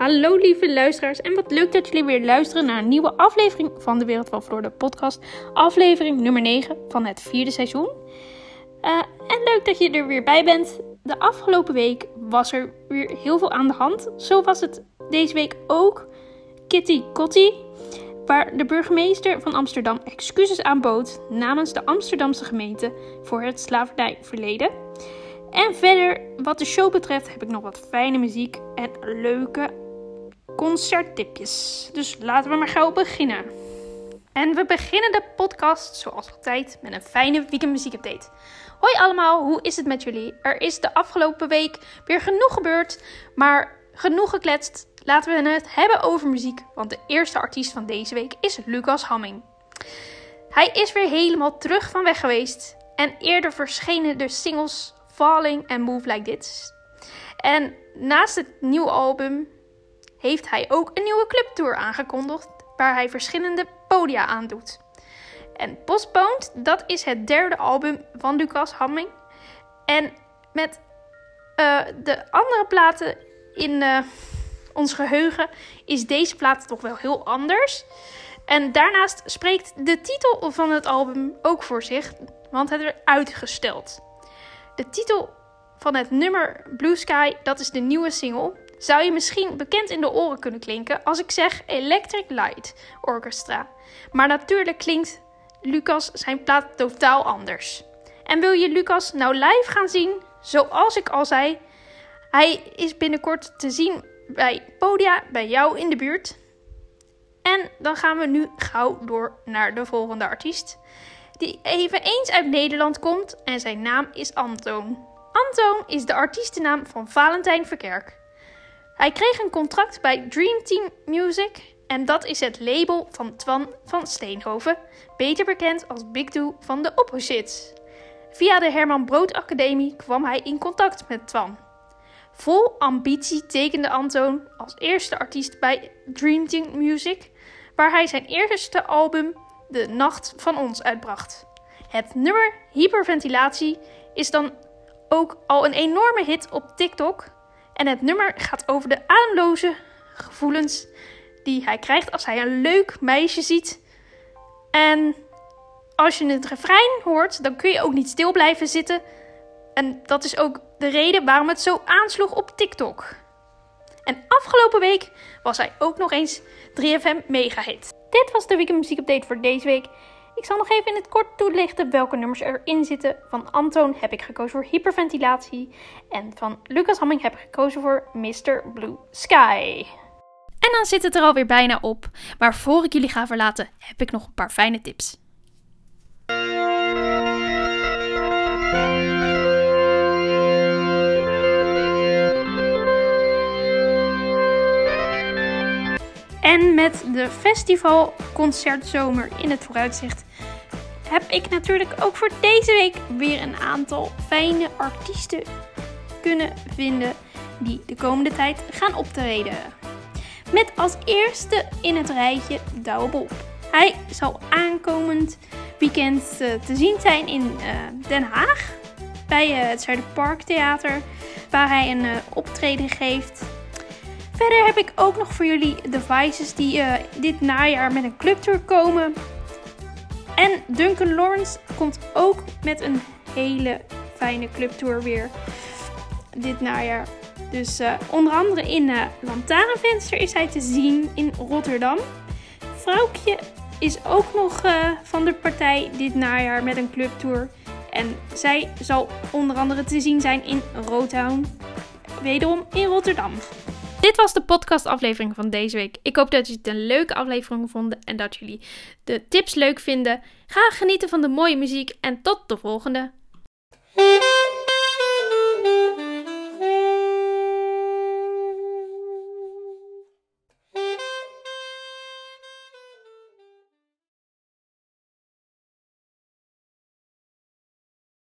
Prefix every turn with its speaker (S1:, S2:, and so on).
S1: Hallo lieve luisteraars en wat leuk dat jullie weer luisteren naar een nieuwe aflevering van de Wereld van Floor, de podcast. Aflevering nummer 9 van het vierde seizoen. Uh, en leuk dat je er weer bij bent. De afgelopen week was er weer heel veel aan de hand. Zo was het deze week ook Kitty Kotti, waar de burgemeester van Amsterdam excuses aanbood namens de Amsterdamse gemeente voor het slavernijverleden. En verder, wat de show betreft, heb ik nog wat fijne muziek en leuke concerttipjes. Dus laten we maar gauw beginnen. En we beginnen de podcast, zoals altijd, met een fijne weekendmuziekupdate. Hoi allemaal, hoe is het met jullie? Er is de afgelopen week weer genoeg gebeurd, maar genoeg gekletst. Laten we het hebben over muziek, want de eerste artiest van deze week is Lucas Hamming. Hij is weer helemaal terug van weg geweest en eerder verschenen de singles Falling en Move Like This. En naast het nieuwe album heeft hij ook een nieuwe clubtour aangekondigd waar hij verschillende podia aandoet. En Postponed, dat is het derde album van Lucas Hamming. En met uh, de andere platen in uh, ons geheugen is deze plaat toch wel heel anders. En daarnaast spreekt de titel van het album ook voor zich, want het werd uitgesteld. De titel van het nummer Blue Sky, dat is de nieuwe single zou je misschien bekend in de oren kunnen klinken als ik zeg Electric Light Orchestra. Maar natuurlijk klinkt Lucas zijn plaat totaal anders. En wil je Lucas nou live gaan zien? Zoals ik al zei, hij is binnenkort te zien bij Podia bij jou in de buurt. En dan gaan we nu gauw door naar de volgende artiest. Die eveneens uit Nederland komt en zijn naam is Antoon. Antoon is de artiestennaam van Valentijn Verkerk. Hij kreeg een contract bij Dream Team Music en dat is het label van Twan van Steenhoven, beter bekend als Big Do van de Opposites. Via de Herman Brood Academie kwam hij in contact met Twan. Vol ambitie tekende Antoon als eerste artiest bij Dream Team Music, waar hij zijn eerste album De Nacht van Ons uitbracht. Het nummer Hyperventilatie is dan ook al een enorme hit op TikTok en het nummer gaat over de ademloze gevoelens die hij krijgt als hij een leuk meisje ziet. En als je het refrein hoort, dan kun je ook niet stil blijven zitten. En dat is ook de reden waarom het zo aansloeg op TikTok. En afgelopen week was hij ook nog eens 3FM mega hit. Dit was de weekend muziek update voor deze week. Ik zal nog even in het kort toelichten welke nummers erin zitten. Van Antoon heb ik gekozen voor hyperventilatie. En van Lucas Hamming heb ik gekozen voor Mr. Blue Sky. En dan zit het er alweer bijna op. Maar voor ik jullie ga verlaten, heb ik nog een paar fijne tips. En met de festivalconcertzomer in het vooruitzicht heb ik natuurlijk ook voor deze week weer een aantal fijne artiesten kunnen vinden die de komende tijd gaan optreden. Met als eerste in het rijtje Douwe Bob. Hij zal aankomend weekend uh, te zien zijn in uh, Den Haag bij uh, het Zuiderpark Theater, waar hij een optreden geeft. Verder heb ik ook nog voor jullie devices die dit najaar met een clubtour komen. En Duncan Lawrence komt ook met een hele fijne clubtour weer dit najaar. Dus uh, onder andere in uh, Lantaarnvenster is hij te zien in Rotterdam. Vrouwtje is ook nog van de partij dit najaar met een clubtour. En zij zal onder andere te zien zijn in Rotown. Wederom in Rotterdam. Dit was de podcastaflevering van deze week. Ik hoop dat jullie het een leuke aflevering vonden en dat jullie de tips leuk vinden. Ga genieten van de mooie muziek en tot de volgende.